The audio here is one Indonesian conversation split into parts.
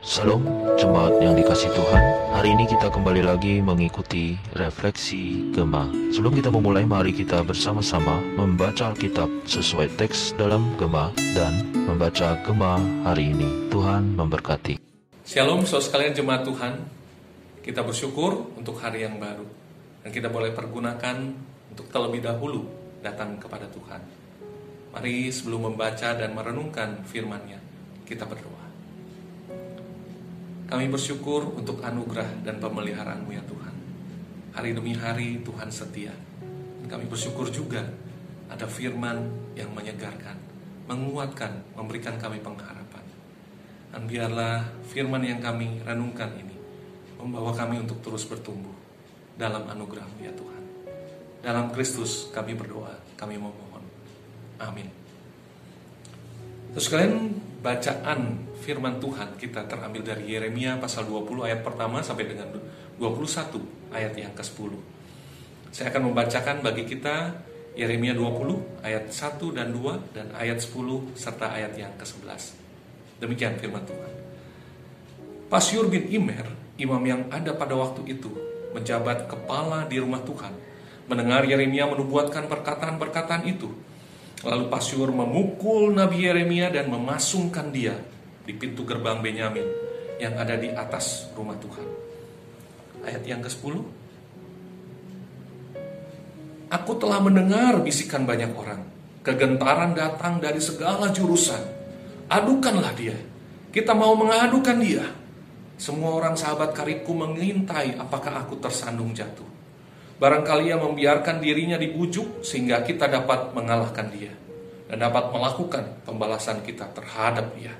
Salam jemaat yang dikasih Tuhan. Hari ini kita kembali lagi mengikuti refleksi Gema Sebelum kita memulai mari kita bersama-sama membaca Alkitab sesuai teks dalam Gema Dan membaca Gema hari ini. Tuhan memberkati. Shalom saudara sekalian jemaat Tuhan. Kita bersyukur untuk hari yang baru. Dan kita boleh pergunakan untuk terlebih dahulu datang kepada Tuhan. Mari sebelum membaca dan merenungkan firman-Nya Kita berdoa kami bersyukur untuk anugerah dan pemeliharaan-Mu ya Tuhan. Hari demi hari Tuhan setia. Kami bersyukur juga ada firman yang menyegarkan, menguatkan, memberikan kami pengharapan. Dan biarlah firman yang kami renungkan ini membawa kami untuk terus bertumbuh dalam anugerah-Mu ya Tuhan. Dalam Kristus kami berdoa, kami memohon. Amin. Terus kalian bacaan firman Tuhan kita terambil dari Yeremia pasal 20 ayat pertama sampai dengan 21 ayat yang ke-10. Saya akan membacakan bagi kita Yeremia 20 ayat 1 dan 2 dan ayat 10 serta ayat yang ke-11. Demikian firman Tuhan. Pasyur bin Imer, imam yang ada pada waktu itu, menjabat kepala di rumah Tuhan, mendengar Yeremia menubuatkan perkataan-perkataan itu, Lalu Pasyur memukul Nabi Yeremia dan memasungkan dia di pintu gerbang Benyamin yang ada di atas rumah Tuhan. Ayat yang ke-10. Aku telah mendengar bisikan banyak orang. Kegentaran datang dari segala jurusan. Adukanlah dia. Kita mau mengadukan dia. Semua orang sahabat kariku mengintai apakah aku tersandung jatuh. Barangkali ia membiarkan dirinya dibujuk sehingga kita dapat mengalahkan dia dan dapat melakukan pembalasan kita terhadap dia.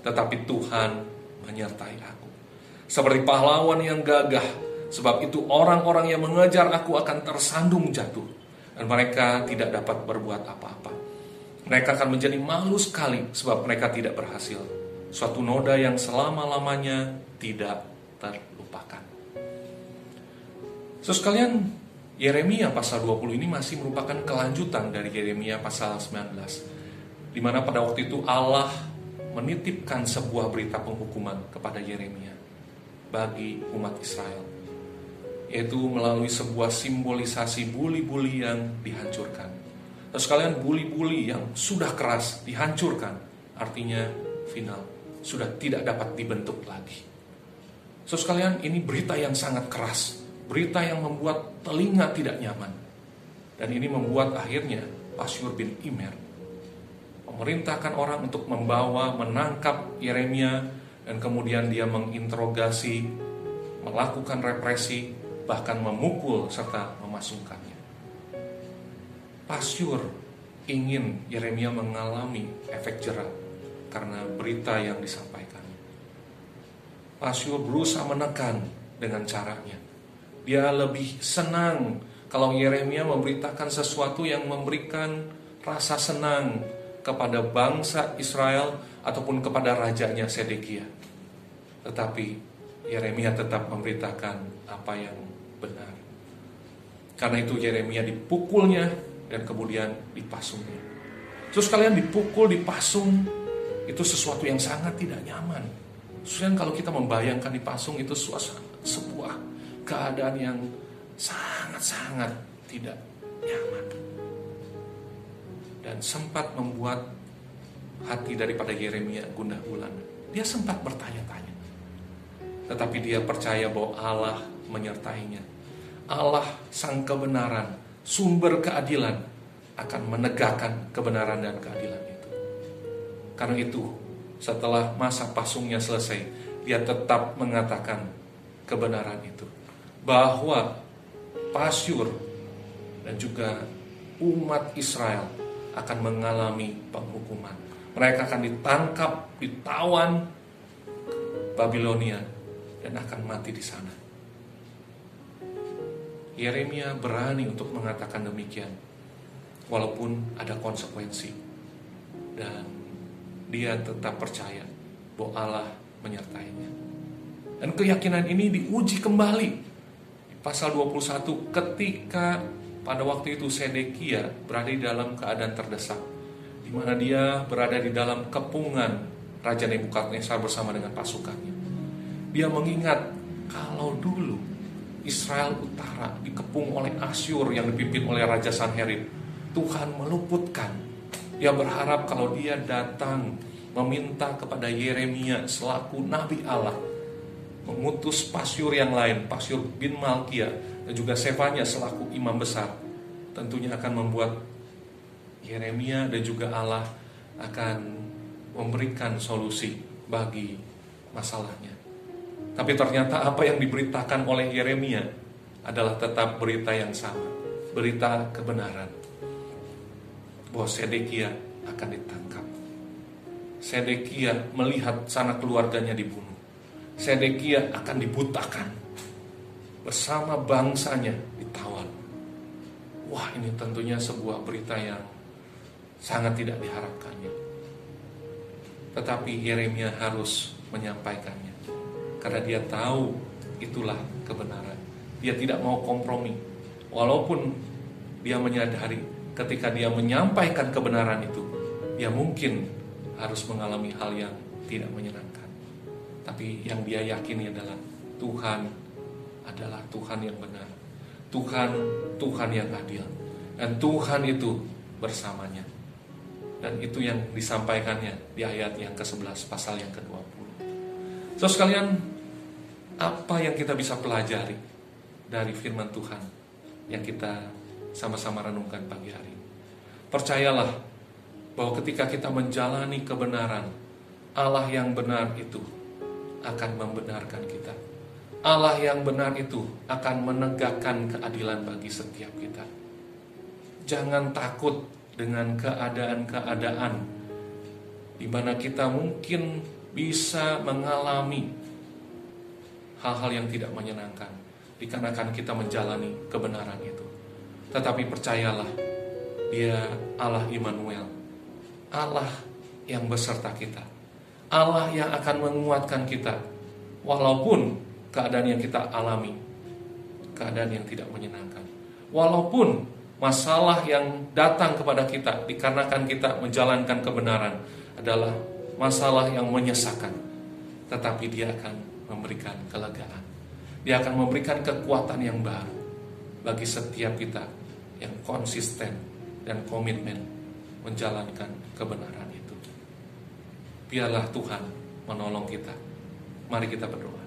Tetapi Tuhan menyertai aku. Seperti pahlawan yang gagah, sebab itu orang-orang yang mengejar aku akan tersandung jatuh dan mereka tidak dapat berbuat apa-apa. Mereka akan menjadi malu sekali sebab mereka tidak berhasil. Suatu noda yang selama-lamanya tidak terlupakan. So sekalian, Yeremia pasal 20 ini masih merupakan kelanjutan dari Yeremia pasal 19. Di mana pada waktu itu Allah menitipkan sebuah berita penghukuman kepada Yeremia bagi umat Israel. Yaitu melalui sebuah simbolisasi buli-buli yang dihancurkan. Terus sekalian buli-buli yang sudah keras dihancurkan, artinya final, sudah tidak dapat dibentuk lagi. So sekalian ini berita yang sangat keras, berita yang membuat telinga tidak nyaman. Dan ini membuat akhirnya Pasyur bin Imer memerintahkan orang untuk membawa, menangkap Yeremia, dan kemudian dia menginterogasi, melakukan represi, bahkan memukul serta memasungkannya. Pasyur ingin Yeremia mengalami efek jerat karena berita yang disampaikan. Pasyur berusaha menekan dengan caranya dia lebih senang kalau Yeremia memberitakan sesuatu yang memberikan rasa senang kepada bangsa Israel ataupun kepada rajanya Sedekia. Tetapi Yeremia tetap memberitakan apa yang benar. Karena itu Yeremia dipukulnya dan kemudian dipasungnya. Terus kalian dipukul, dipasung, itu sesuatu yang sangat tidak nyaman. Sudah kalau kita membayangkan dipasung itu suasana keadaan yang sangat-sangat tidak nyaman. Dan sempat membuat hati daripada Yeremia gundah gulana. Dia sempat bertanya-tanya. Tetapi dia percaya bahwa Allah menyertainya. Allah sang kebenaran, sumber keadilan akan menegakkan kebenaran dan keadilan itu. Karena itu, setelah masa pasungnya selesai, dia tetap mengatakan kebenaran itu bahwa Pasyur dan juga umat Israel akan mengalami penghukuman. Mereka akan ditangkap, ditawan Babilonia dan akan mati di sana. Yeremia berani untuk mengatakan demikian walaupun ada konsekuensi dan dia tetap percaya bahwa Allah menyertainya. Dan keyakinan ini diuji kembali pasal 21 ketika pada waktu itu Sedekia berada di dalam keadaan terdesak di mana dia berada di dalam kepungan Raja Nebukadnezar bersama dengan pasukannya. Dia mengingat kalau dulu Israel Utara dikepung oleh Asyur yang dipimpin oleh Raja Sanherib. Tuhan meluputkan. Dia berharap kalau dia datang meminta kepada Yeremia selaku Nabi Allah mengutus pasyur yang lain, pasyur bin Malkia dan juga Sefanya selaku imam besar tentunya akan membuat Yeremia dan juga Allah akan memberikan solusi bagi masalahnya. Tapi ternyata apa yang diberitakan oleh Yeremia adalah tetap berita yang sama, berita kebenaran. Bahwa Sedekia akan ditangkap. Sedekia melihat sanak keluarganya dibunuh. Sedekia akan dibutakan. Bersama bangsanya ditawan. Wah ini tentunya sebuah berita yang sangat tidak diharapkannya. Tetapi Yeremia harus menyampaikannya. Karena dia tahu itulah kebenaran. Dia tidak mau kompromi. Walaupun dia menyadari ketika dia menyampaikan kebenaran itu, dia mungkin harus mengalami hal yang tidak menyenangkan. Tapi yang dia yakini adalah Tuhan adalah Tuhan yang benar. Tuhan, Tuhan yang adil. Dan Tuhan itu bersamanya. Dan itu yang disampaikannya di ayat yang ke-11 pasal yang ke-20. So sekalian, apa yang kita bisa pelajari dari firman Tuhan yang kita sama-sama renungkan pagi hari? Percayalah bahwa ketika kita menjalani kebenaran, Allah yang benar itu akan membenarkan kita. Allah yang benar itu akan menegakkan keadilan bagi setiap kita. Jangan takut dengan keadaan-keadaan di mana kita mungkin bisa mengalami hal-hal yang tidak menyenangkan dikarenakan kita menjalani kebenaran itu. Tetapi percayalah, Dia Allah Immanuel, Allah yang beserta kita, Allah yang akan menguatkan kita, walaupun keadaan yang kita alami, keadaan yang tidak menyenangkan, walaupun masalah yang datang kepada kita dikarenakan kita menjalankan kebenaran adalah masalah yang menyesakan, tetapi Dia akan memberikan kelegaan. Dia akan memberikan kekuatan yang baru bagi setiap kita yang konsisten dan komitmen menjalankan kebenaran. Biarlah Tuhan menolong kita. Mari kita berdoa.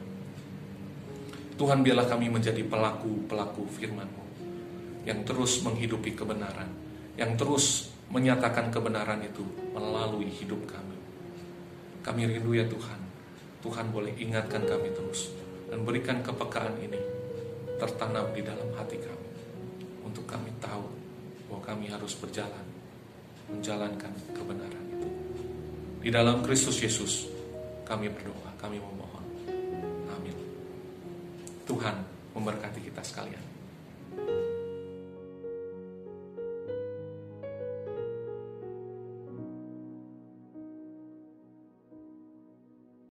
Tuhan biarlah kami menjadi pelaku-pelaku firman-Mu yang terus menghidupi kebenaran, yang terus menyatakan kebenaran itu melalui hidup kami. Kami rindu ya Tuhan, Tuhan boleh ingatkan kami terus dan berikan kepekaan ini tertanam di dalam hati kami untuk kami tahu bahwa kami harus berjalan menjalankan kebenaran. Di dalam Kristus Yesus kami berdoa, kami memohon. Amin. Tuhan memberkati kita sekalian.